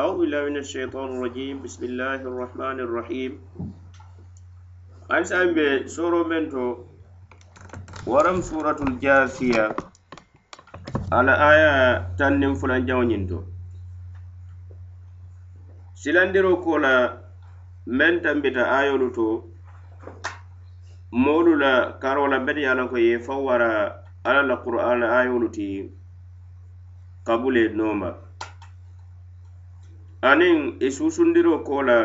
أعوذ بالله من الشيطان الرجيم بسم الله الرحمن الرحيم أي سامي سورة منتو ورم سورة الجاثية على آية تنم فلان جاونينتو سلاندرو كولا من تنبت آية لتو مولولا كارولا بني ألنكو يفوّر على القرآن آية لتي قبول نومك aniŋ ì e susundiroo koo la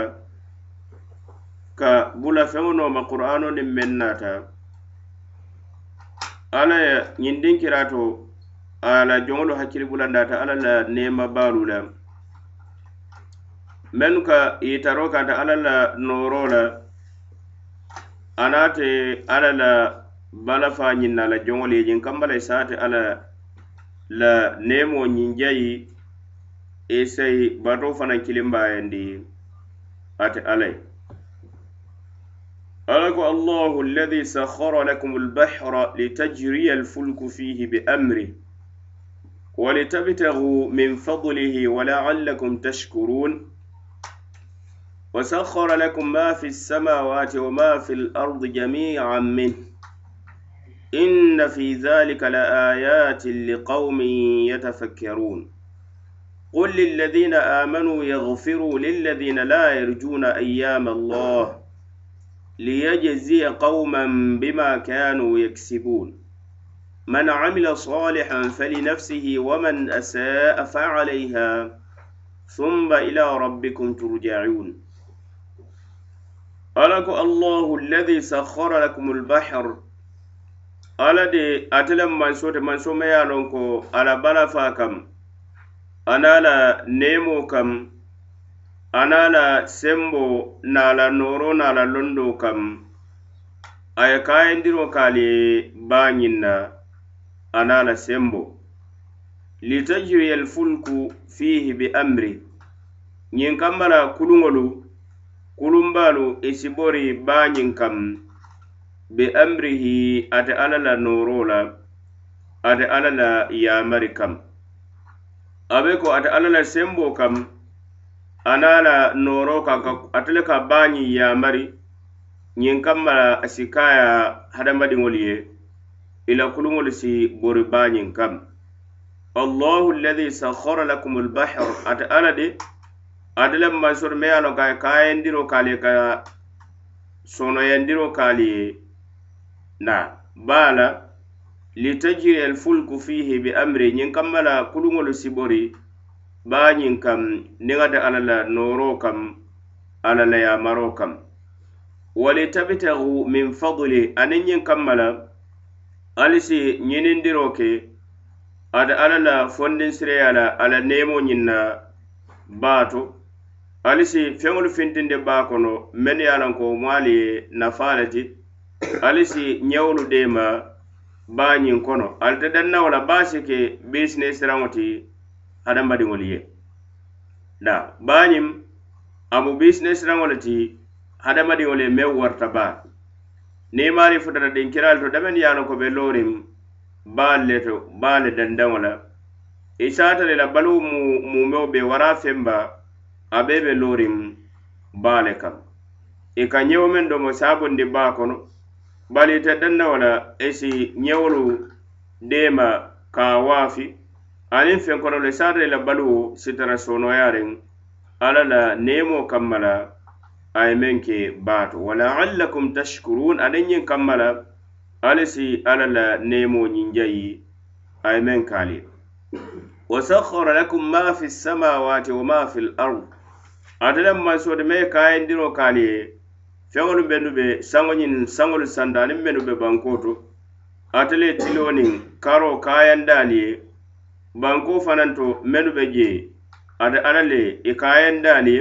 ka bula feŋo nooma qur'aano niŋ meŋ naata alla ye ñindiŋ kiraato a la joŋolu hakkili bulandaata alla la neemabaalu la mennu ka yitaroo kaata alla la nooroo la anaate alla la balafaa ñinna a la joŋolu ye jiŋ kambala i saate alla la neemoo ñinjayi isayi bato fanaŋ kiliŋ baayandi ate alla ye alla allahu alladi sakhara lakum albahra litajriya alfulku fihi biamrih ولتبتغوا من فضله ولعلكم تشكرون وسخر لكم ما في السماوات وما في الأرض جميعا منه إن في ذلك لآيات لقوم يتفكرون قل للذين آمنوا يغفروا للذين لا يرجون أيام الله ليجزي قوما بما كانوا يكسبون من عمل صالحا فلنفسه ومن أساء فعليها ثم إلى ربكم ترجعون ألك الله الذي سخر لكم البحر ألدي أتلم من سوت من سوميا لنكو ألا بلا فاكم anala nemo kam anala sembo nala noro nala londo kam aye kayindiro kaliye bañinna anala sembo litajriyal fulku fihi bi amri ñin kambala kulugolu kulumbalu isibori e bañin kam be amrihi ate alala noro la ate alala yamari kam abe ko ate alla la senboo kam ana la nooroo kan ka ate le ka baañiŋ yaamari ñiŋ kamma la si kaaya hadamadiŋolu ye i la kuluŋolu si bori baañiŋ kam allahu alladi sahara lakum albahar ate alla de ate le mansoro me ye a loŋ ka kaayandiro kaali ye ka sonoyandiro kaali ye naa baa la litajiri alfulku fihi bi amri ñiŋ kamma la kuluŋolu sibori baañiŋ kam niŋa de alla la nooro kam alla la yamaro kam walitabtahu min fadli aniŋ ñiŋ kamma la ali si ñinindiro ke ada alla la fondinsireya la alla nemo ñiŋ na baato ali si feŋolu fintindi baa kono mennu ye a lanko mo ali ye nafaa le ti ali si ñewolu deema bañin kono alta danna wala basi ke bisine siraŋoti hadamadiŋolu ye da bañim amu bisine siraŋo le ti hadamadiŋolu ye meŋ warta ba ni maari futata dinkira le to dameŋ ye a loŋ ko be loorim baalu le to baa le dandaŋo la isaatale e la baluu mu mumeo be wara femba a bee be loorim baa le kaŋ i e ka ñewo meŋ domo saabondi baa kono no? bari ite dannawo la esi ñewolu dema ka waafi aniŋ fenkonolo isaata i la baluwo sitara sonoyariŋ alla la nemo kammala ay a bato. meŋ ke baato walaallakum tashkurun anin ñiŋ kammala alisi ali si alla la neemo ñinjayi a ye meŋ kaali wasakhara lakum ma fi samawati wa ma fi l ard ate le mansodi me kayindiro kaayindiro feŋolu mennu be saŋoñin saŋolu sanda aniŋ mennu be banko to atele tiloniŋ karo kayandali ye banko fanaŋ to mennu be je ate ala le ì e kayandali ye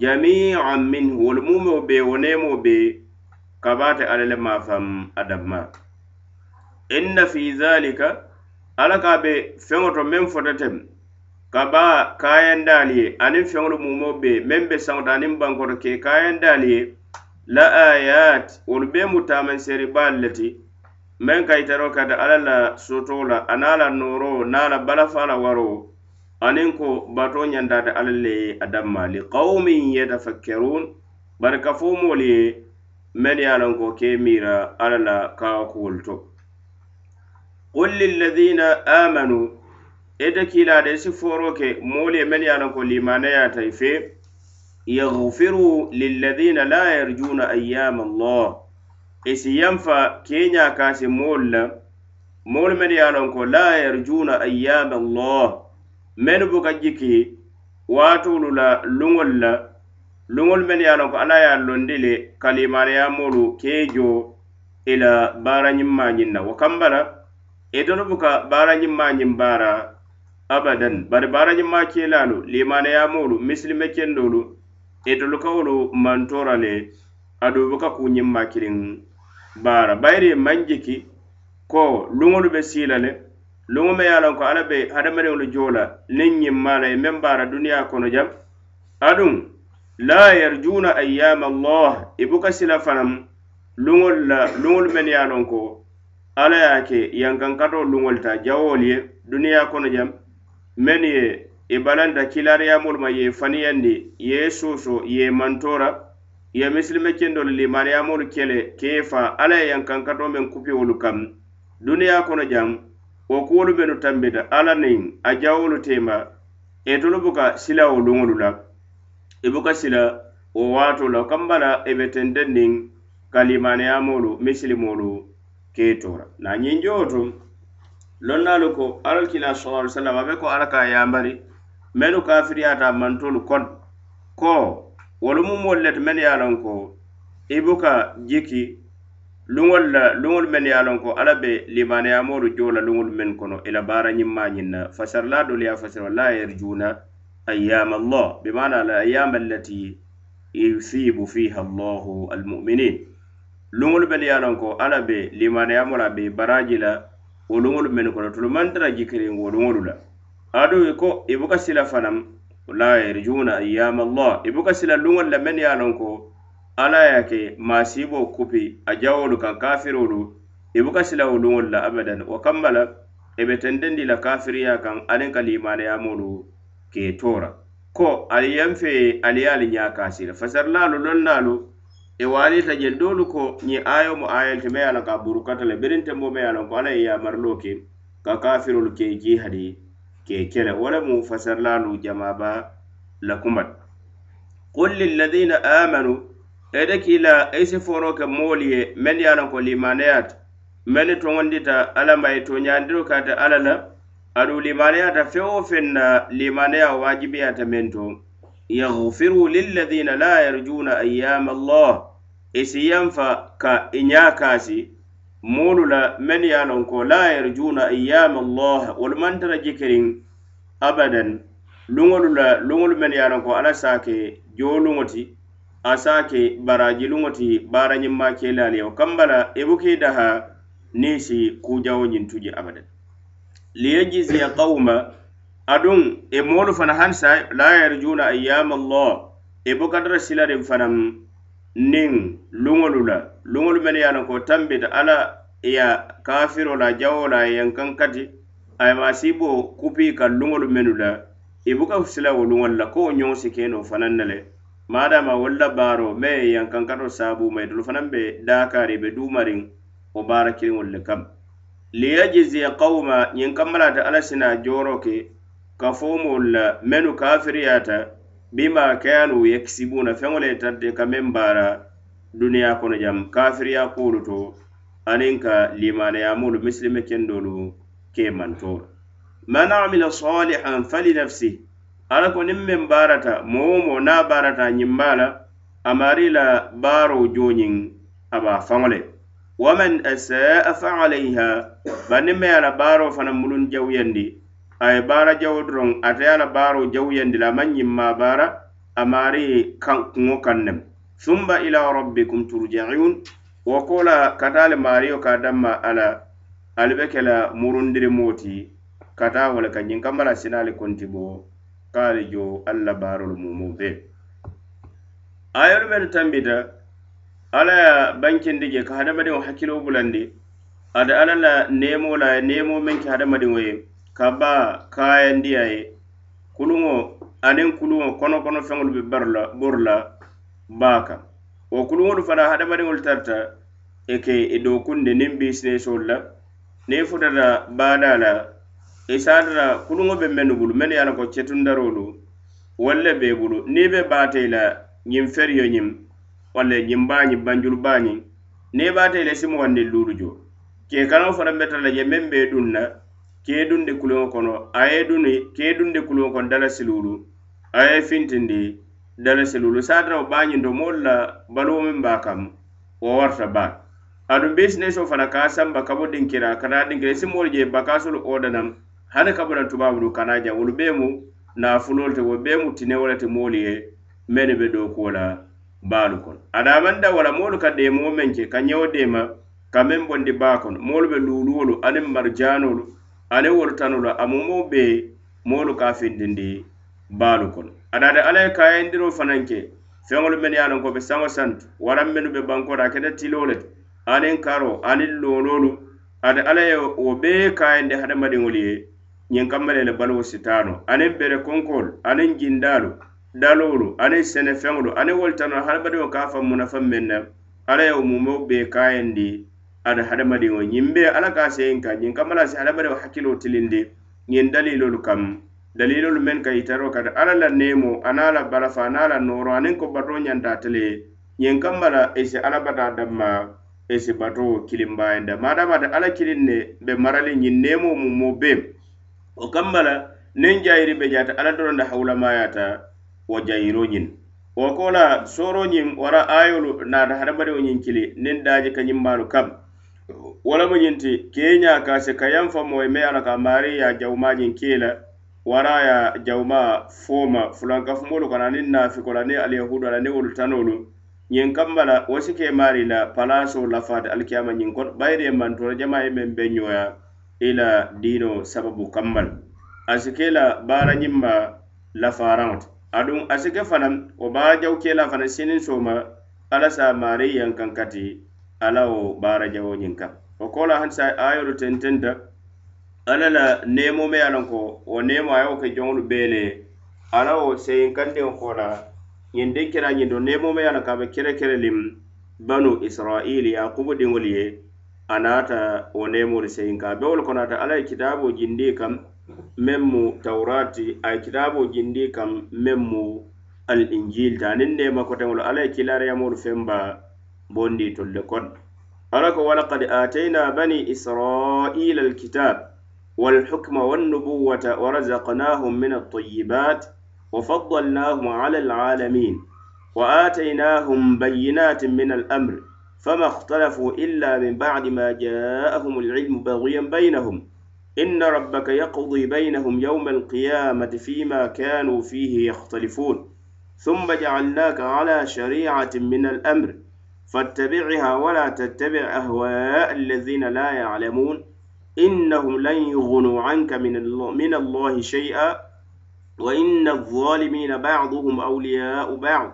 jamian min wolu mumoo be wo nemoo be kabate ala le mafam adamma inna fi zalika ala ka be feŋo to meŋ fototem kaba kayandali ye aniŋ feŋolu mumoo be meŋ be saŋo to aniŋ banko to ke kayandali ye la ayat wolu be mu taamanseeri baalu le ti meŋ ka itaro kata alla la soto la ana la nooro na la balafa la waro aniŋ ko bato ñandata alla le ye a danma li kawumin yetafakkerun bari kafo moolu ye meŋ ye a loŋ ko ke miira alla la kaakuwolu to qul lilladina amanu ite kiilaade si fooro ke moolu ye meŋ ye a loŋ ko limaneyaata i fee yagfiru lilladina la yarjuna ayama allah esi yanfa keya kasi moolu la moolu men ye lon ko la yarjuna ayama allah men buka jiki waatolu la luŋol la luŋol men ye lon ko ala ye londi le kalimaneya moolu kee jo ila baara ñimmañin na wo kambala itolu e buka baara ñimmañin baara abadan bari baara ñimma kelalu limaneya moolu misilime kendolu etolu kawolu mantora le adoobe ka kuñimma kiliŋ baara bayiri ye maŋ jiki ko luŋolu be siila le luŋo me ye a loŋ ko alla be hadamadiŋolu joo la niŋ ñimma la ye meŋ baara duniya kono jam aduŋ la yarjuuna ayyama allah i e buka sila fanaŋ luŋolu la luŋolu meŋ ye a loŋ ko alla ye a ke yankankatoo luŋolu ta jawoolu ye duniya kono jam meŋ ye i e balanta kilariyamolu ma ye faniyandi ye soso ye mantora ye misilime kendolu limaniyamolu kele kee fa alla ye yankankato men kupiwolu kam duniya kono jam wo kuwolu benu tambita alla nin a jawolu tema etolu buka sila wo luŋolu la i e buka sila wo waato la kambala ebe tenten nin ka limaniyamolu misilimolu kee tora na ñinjowo to lonnalu ko alla kina sa sallam abe ko alla ka yambari menu kafiriyata mantolu kon ko wolumu mol let men ya lon ko ibuka jiki luŋol la luŋolu men ye a loŋ ko alla be limaneyamoolu joo la luŋolu men kono ì la baara ñimmañiŋ na fasarla doolu ye a fasara la yerjuuna ayama llah bi maana la ayama allati yusibu fiha allahu almuminin luŋolu men ye a loŋ ko alla be limaneyamoolu a be baraji la wo luŋolu men kono tolu mantara jikiriŋ wo luŋolu la adu ko ibuka sila fanam la yarjuna ayyam Allah ibuka sila lunga lamen ya lonko ala yake masibo kupi ajawolu kan kafirulu ibuka sila lunga la abadan wa kammala ebe tendendi la kafiri ya kan alin kaliman ya mulu ke tora ko aliyamfe aliyali nya kasir fasar lalu lonnalu e wali ta jendolu ko ni ayo mo ayel te meyala ka burukata le berinte mo meyala ko ala ya marloke ka kafirul ke jihadi ke kene wala mu fasar lalu jamaba la kumat qul lil ladina amanu ede ki la ese foro ke moliye men ya lan ko limaniyat men to ngondita ala mai to nyandiro kata ala la adu limaniyat fe o fenna limaniya wajibiyat men to yaghfiru lil ladina la yarjuna ayyama allah isi yanfa ka inyakasi moolu la men ye a lonko la yerjuuna ayama allah wolu man tara jikiriŋ abadan luŋolu la luŋolu men ye a lonko alla saake joo luŋo ti a saake baraji luŋo ti baara ñimma keelaali yo kambala i e buki daha niŋ si kujawo ñiŋ tuji abadan liyejizia qawma aduŋ i e moolu fana hansa la yerjuuna ayama allah i e buka tara silariŋ fanaŋ niŋ luŋolu la luŋolu men ye a lonko tambita alla iya kafiro la jawo la yan kan kati ay ma sibo kupi ka lungol menu la ibuka sila wo lungol la ko nyon sikeno fananale madama wala baro me yan kan kato sabu mai dul fananbe dakari be dumarin o barakil wol le kam li yajzi qauma yan kamala ta alasina joroke ka fomo la menu kafiriyata bima kayanu yaksibuna fengole tadde ka membara duniya kono jam kafiriya kuluto aniŋ ka limanayamolu misilime kendolu ke mantoro man amila salihan fali nafsi ala ko niŋ meŋ baarata moo moo na baarata ñimba la amari la baaro joñiŋ aba faŋo le waman asaa fa alayha bari niŋ ma ye a la baaro fana muluŋ jawuyandi a ye baara jawo doroŋ ate ye a la baaro jawuyandi la a maŋ ñimma baara amari kuŋo kaŋ nem summa ila rabbikum turjaun wo kola kata ali maario ka danma ala ali be kela murundirimo ti kata wole ka ñiŋ kambala sina ali konti bo ka ali jo alla baarolu mumu be ayolu menu tambita ala ye bankindi je ka hadamadiŋo hakkilo bulandi ada ala la nemo la ye nemo meŋ ke hadamadiŋo ye ka ba kayandiya ye kuluŋo aniŋ kuluŋo kono kono feŋolu be bar la bor la baa kaŋ wo kuluŋolu fana hadamadiŋolu tarta e ke e i dookunde niŋ bisinesolu la niŋ futata baada la i saatata kuluŋo be mennu bulu mennu ye a la ko cetundarolu walla be i bulu niŋ i be baata i la ñiŋ feriyo ñiŋ walla ñiŋ baañiŋ banjulu baañiŋ niŋ i baata i la simuwandiŋ luulu jo kee kanaŋo fana be tara la je meŋ be duŋ na kee dundi kuluŋo kono a ye duni kee dundi kuluŋo kono dala siluulu a ye fintindi dalasilulu saatara wo bañindo moolu la baluwo meŋ ba kam wo warta baa adu bisinesso fana ka samba kabo dinkira kana dinkira isi e moolu je bakasolu odanaŋ hani kabona tubabudu kana jaŋ wolu bee mu naafuloolu te wo bee mu tine wo le ti moolu ye mennu be dookuwo la baalu kono adamanda wala moolu ka deemoo meŋ ke ka ñewo deema ka meŋ bondi baa kono moolu be luuluwolu aniŋ marijanolu aniŋ wolu tanolu amumo bee moolu ka findindi baalu kono adaade alla ye kayayindiro fanan ke feŋolu men ye a lon ko ɓe saŋo santo waran menu ɓe bankota kete tiloo le aniŋ karo aniŋ loolonu ate alla ye wo ɓee kayayindi hadamadiŋolu ye ñiŋ kamma le le baluwo sitaano aniŋ bere konkoolu aniŋ jindaalu daloolu aniŋ sene feŋolu aniŋ wolu tano hadamadiŋo ka fa munafaŋ meŋ na alla ye mumeo ɓee kayayindi ada hadamadiŋo ñiŋ be alla ka seyiŋ ka ñiŋ kamma la si hadamadiŋo hakkiloo tilindi ñiŋ daliloolu kam dalilolu men ka itaro kata ala la nemo ana la balafa ana la noro anin ko bato ñanta tele ñen kamma la esi ala bata damma esi bato kilimbayenda madamata ala kilin ne be marali ñin nemo mu mo bem o kamma la nin jayiri be jata ala doronda hawulamayata wo jayiro ñin wo kola soro ñin wara ayolu nata hadamadio ñin kili nin daji ka ñimmalu kam wala mo ñinti keeña kase kayan fa moy me ala ka mari ya jawmañin kela waraya jawma foma fulankafumolu kana ni nafikola ni alyahudu ala ni wolu tanolu ñiŋ kambala wo si ke maari la palaso lafaati alikiyama ñiŋ kono bayiri ye mantora jama ye meŋ be ñoya ila dino sababu kambal asi ke la baara ñiŋ ma lafaraŋo ti aduŋ asi ke fanaŋ wo baara jaw ke la fanaŋ sinin soma alla sa maari yankaŋ kati ala wo baara jawo ñiŋ kaŋ wo ko la hansa ayolu tententa alla la neemo me ye a loŋ ko wo a ke joŋolu bee ala o se seyinkandiŋo ko la ñiŋ diŋ kera ñiŋ do nemo me ye a a be kere kere lim banu israili yakubu diŋolu ye a naata wo se seyinka a be wolu kono ala kitabo ye jindi kam memmu mu ay kitabo ye kam memmu al injil mu nin injilta aniŋ neema ala alla ye kilaariyamolu femba bondi tolu kon ala ko qad atayna bani israila kitab والحكم والنبوة ورزقناهم من الطيبات وفضلناهم على العالمين وآتيناهم بينات من الأمر فما اختلفوا إلا من بعد ما جاءهم العلم بغيا بينهم إن ربك يقضي بينهم يوم القيامة فيما كانوا فيه يختلفون ثم جعلناك على شريعة من الأمر فاتبعها ولا تتبع أهواء الذين لا يعلمون إنهم لن يغنوا عنك من الله, من الله شيئا وإن الظالمين بعضهم أولياء بعض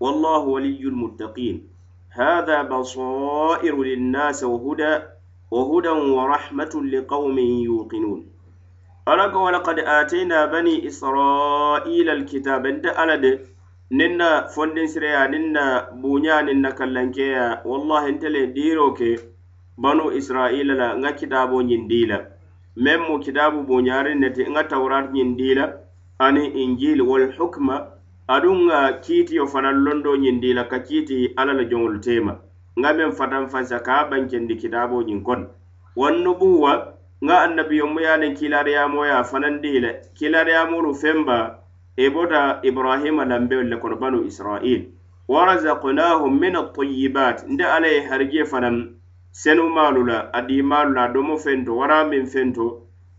والله ولي المتقين هذا بصائر للناس وهدى وهدى ورحمة لقوم يوقنون ألق ولقد آتينا بني إسرائيل الكتاب أنت ألد ننا فندن سريا ننا بونيا ننا كلنكيا والله أنت لديروكي banu israila la nga kitabo ñindila meme mu kitabu buñari neti nga tawrat ñindila ani injil wal hukma adu nga kiitiyo fana londo ñindila ka kiiti ala la joŋolu tema nga men fatan fansa ka bankendi kitabo ñin kon wannubuwa nga annabiyomu ye nin kilariyamoya fanandile kilariyamolu femba ibota ibrahima lambeol le kono banu israil warazaknahum min atayibat nde ala ye harije fanaŋ senu maalu la adi maalu la domo fento wara min fento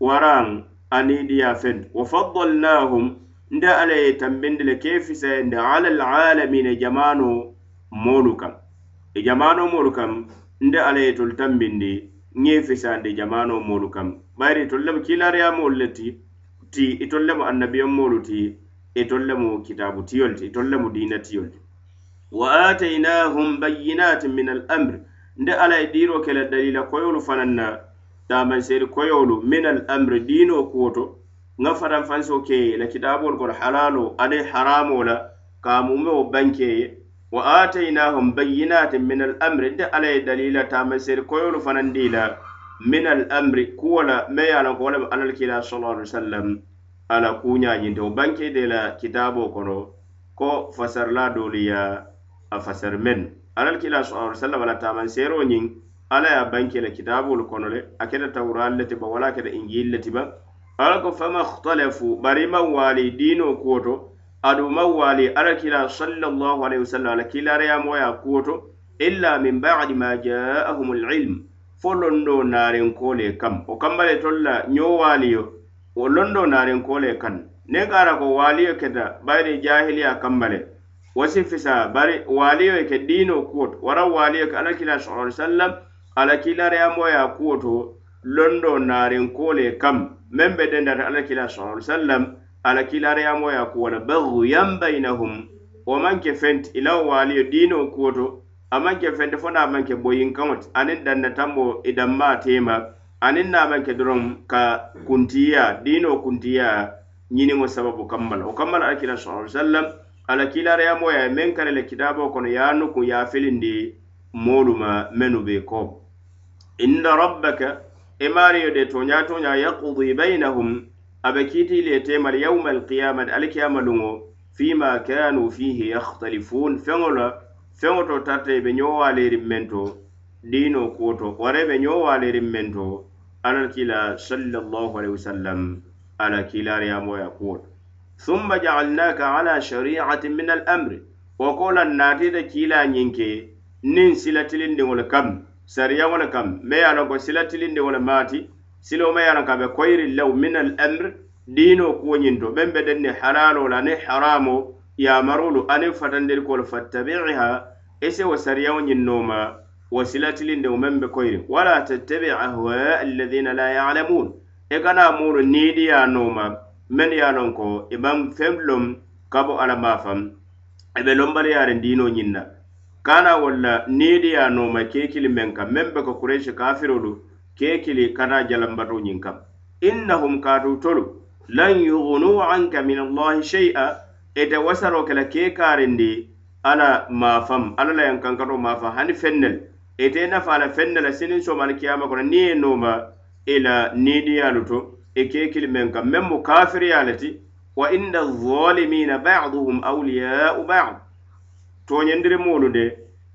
waran aniidiya fento wa faddalnahum nde ala ye tambindi le kefisayende ala lalamin e jamano moolu kam e jamano moolu kam nde ala ye tol tambindi ñefisande jamano moolu kam bayri e tol lemo kilariya moolu le ti ti itol e lemo annabiyon moolu ti itol e lemo kitabu tiyol ti itol lemo dina tiyol ti wa atainahum bayinatin min al amri nde ala ye diiro ke la dalila koyolu fanaŋ na taamanseeri koyolu min al amri diinoo kuwo to nŋa fanaŋ ke ye la kitaabolu kono halaaloo aniŋ haramo la ka a banke ye wa atainahum bayyinatin min al amri nte ala ye dalila taamanseeri koyolu fanaŋ dii la min al amri kuwo la me ye a loŋ ko wo le be alla kila sala ali wasallam ala kuñañinte wo banke de la kitaaboo kono ko fasarla la doliya a fasar men alal kila sallallahu alaihi wasallam la taman sero nyin ala ya banke le kitabul konole akeda tawral le tiba wala keda injil le tiba ala ko fama khtalafu bari ma wali dino koto adu ma wali alal kila sallallahu alaihi wasallam la kila ya moya koto illa min ba'di ma ja'ahum alilm folondo naren kole kam o kambale tolla nyo waliyo o londo naren kole kan ne gara ko waliyo keda bayde jahiliya kambale fisa bari waliyo ke dino kuwo to wara waliyo ke alakila sallallahu alaihi wasallam alakilariyamoya kuwo to londo narin kole kam meŋ be dendata alakila sallallahu alaihi wasallam alakilariyamoya kuwo la baghuyan bainahum Wa man ke fenti ila waliyo Dino kuwo to a maŋ ke fenti fo na man ke boyinkaŋo ti aniŋ tambo idan ma tema anin na man ke doroŋ ka kuntiya Dino kuntiya mo sababu kamma o wo kamma la alakila sallallahu alaihi wasallam ala kilareyamoya men karele kitabo kono yanuku yafilindi molu ma menu be ko inna rabbaka emariyo de toña toña yakudi bainahum abe kitile temal yauma alkiyama alkiyamalungo fima kanu fihi yahtalifun feola feoto tarta ɓe ñowalerin mento dino koto ware ɓe ñowalerin mento alal kila sallallahu alaihi wasallam ala kilareyamoya kuwoto summa jaalnaka ala shariatin min alamri wo kola natita kila ñinke nin silatilindiŋol kam sariyaŋol kam ma ye lonko silatilindiŋol maati silo ma ye lon ka be koyri law min alamri diino kuwo ñinto ɓen be den ni halalo la ni haramo yamarulu aniŋ fatandirkol fattabiiha ise wo sariyaŋo ñinnoma wo silatilindiŋo meŋ be koyri wala tattabi ahwa alladina la yalamun e kana mulu niidiya nooma men ye a lonko i man feŋ lom ka bo alla maafam i be lombaliyaariŋ diino ñiŋ na kana walla niidi ye a nooma keekili men kaŋ meŋ be ko kuraisi kafirolu keekili ka taa jalambato ñiŋ kaŋ innahum kaatu tolu lan yughunu anka min allahi shay'a ite wasaro ke la keekaarindi alla maafam alla la yaŋ kankato maafa hani feŋ ne l ite nafa a la feŋ ne la siniŋ somaali kiyama kono niŋ ye nooma ì la niidiyaalu to e kekil men kam men mo kafiriya le ti wa inna zalimina baduhum auliyau badu toñendiri moolu de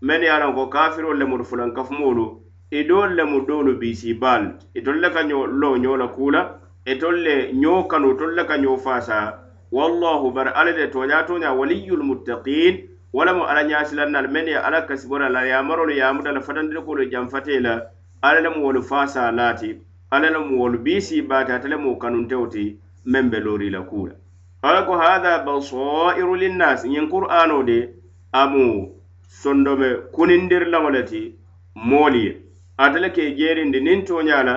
men ye lan ko kafiro lemudu fulankafu moolu i e dool lemu doolu bisi baalu i e tol le ka ño lo ño la kula e tol le ño kanu tol le ka ño faasa wallahu bari ala de toña toña waliyul muttaqin wala mo ala ñasilannal men ye ala kasiborala yamarolu yamudala fatandiri kolu janfate la ala lemu wolu faasa laati alla la muwolu bii sii baati ate le mu kanuntewo ti meŋ be loori la kuu la alla ko haha basairu linnas ñiŋ qur'ano de a mu sondome kunindirlaŋo le ti moolu ye ate le ke jeerindi niŋ tooña la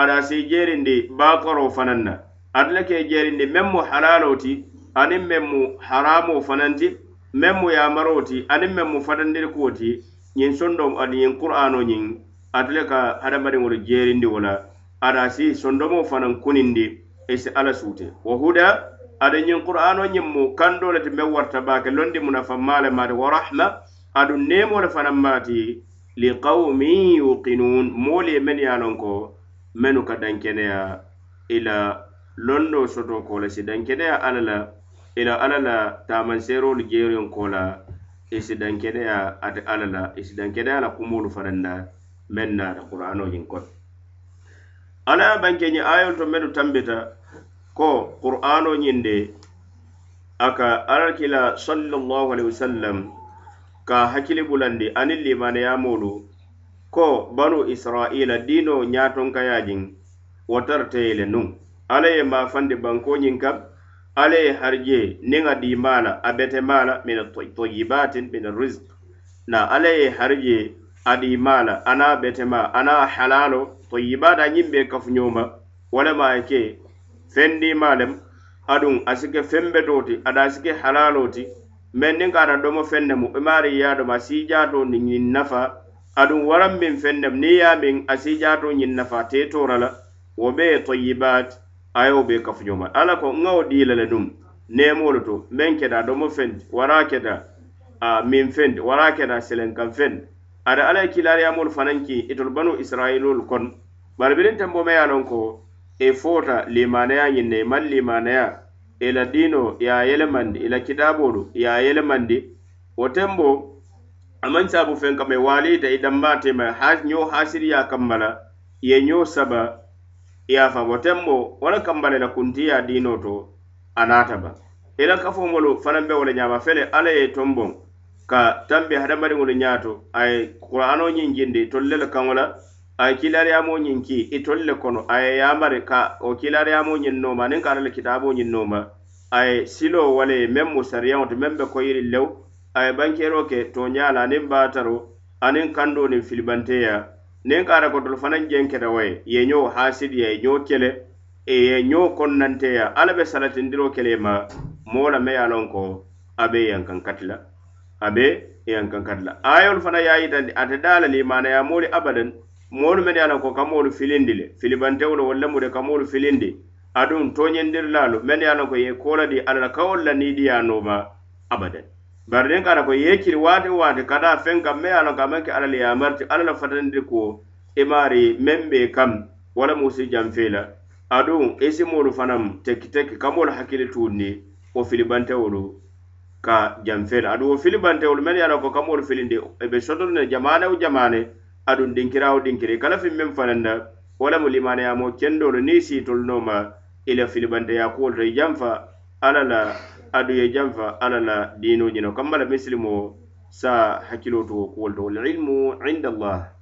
ada si jeerindi baakoro fanaŋ na ate le ke jeerindi meŋ mu halalo ti aniŋ meŋ mu haramo fanaŋ ti meŋ mu yamaro ti aniŋ meŋ mu fatandiri kuwo ti ñiŋ sondo ñiŋ qur'ano ñiŋ ate le ka hadamadiŋolu jeerindi wo la adasi sondomo fanan kunindi esi ala suute wa huda ada ñin qur'ano ñin mu kandole ti men warta bake londi muna fa male mati wa rahma adu nemole fanan mati liqaumin yuqinun moolu ye men ya lon ko menu ka dankeneya ila londo soto kola si dankeneya ala la ila ala la tamanserolu jeeren kola isi e dankeneya ati ala la isi e dankeneya la kumolu fananda men naata qur'anojin kono ala ya bankeñi ayol to medu tambita ko qur'ano ñinde aka alal kila sallallahu alaihi wasallam ka hakili bulandi anin limaneyamolu ko banu israila dino ñatonkayajin watarteyele nun ala ye mafandi bankoñin kam ala ye harje niŋa dimala abete mala min toyibatin min rizq na ala ye harje adimala ana betema ana halalo fo yibada ñiŋ be kafuñoma walema ye ke fendima lem aduŋ a sike fembe to ti ada a sike halalo ti meŋ niŋ kaata domo feŋ nemu i maari ye a domo a sii jaato niŋ ñiŋ nafa aduŋ waraŋ miŋ feŋ nemu niŋ ye a miŋ a sii jaato ñiŋ nafa te tora la wo be ye toyibaati a ye wo be kafuñoma alla ko ŋa wo diila le duŋ neemoolu to meŋ keta domo feŋ ti wara keta miŋ feŋ ti wara keta silenkaŋ feŋ ti ada alla ye kilaariyaamoolu fanaŋ ki itolu banu israiloolu kono bari birin tambo me yanon ko e fota limanaya ñinne man limanaya ila dino ya yelemandi ila kidabolu ya yelemandi wo e tembo aman sabu fen kamɓe walita i e dambatema ño hasiriya kammala ye ño saba yafa wo tembo wala kambala la kuntiya dino to anataba ila e kafomolu fanan be wala ñama fele ala ye tombon ka tambe hadamadiŋolu ñato aye qur'ano ñin jindi tollel kaŋola a ye kilariyamo ñiŋ ki itol le kono a ye yamari ka o kilariyamo ñiŋ noma aniŋ ka ala le kitaabo ñiŋ noma a ye silo wale meŋ mu sariyaŋo ti meŋ be koyiri lew a ye bankero ke toña la aniŋ baataro aniŋ kando niŋ filibanteya niŋ ka ara kotolu fanaŋ jenketa waye ye ño hasidiya ye ño kele ye ño konnanteya alla be salatindiro kele ma moo la meya loŋ ko a be yankaŋ kati la a be yankaŋ kati la ayolu fanaŋ ye a yitandi ate daa la limanayamoolu abadan moolu mene ye a la ko kamoolu filindi le filibantewolu wolle mu de kamoolu filindi aduŋ toñindirilaalu mene ye a la ko ye koola di alla la kawolu la niidiya nooma abadan bari deŋ ka a la ko ye kiri waati waati ka daa feŋ kaŋ me ye a la ko a maŋ ke alla le yamariti alla la fatandi ko imaari meŋ be kam wo la mu si janfee la aduŋ isimoolu fanaŋ tekki tekki kamoolu hakkili tuundi wo filibantewolu ka janfee la aduŋ wo filibantewolu mene ye a la ko kamoolu filindi e be sotolu ne jamaane wo jamaane aɗum ɗinkira o ɗinkiri kala fin min fananna walamu limanayamo kendolo ni siitolunoma ila filibanteya kuwol to janfa ala la aɗu ye janfa ala la dinojino kammala misilimo sa hakkilotuwo kuwol to wal ilmu inda allah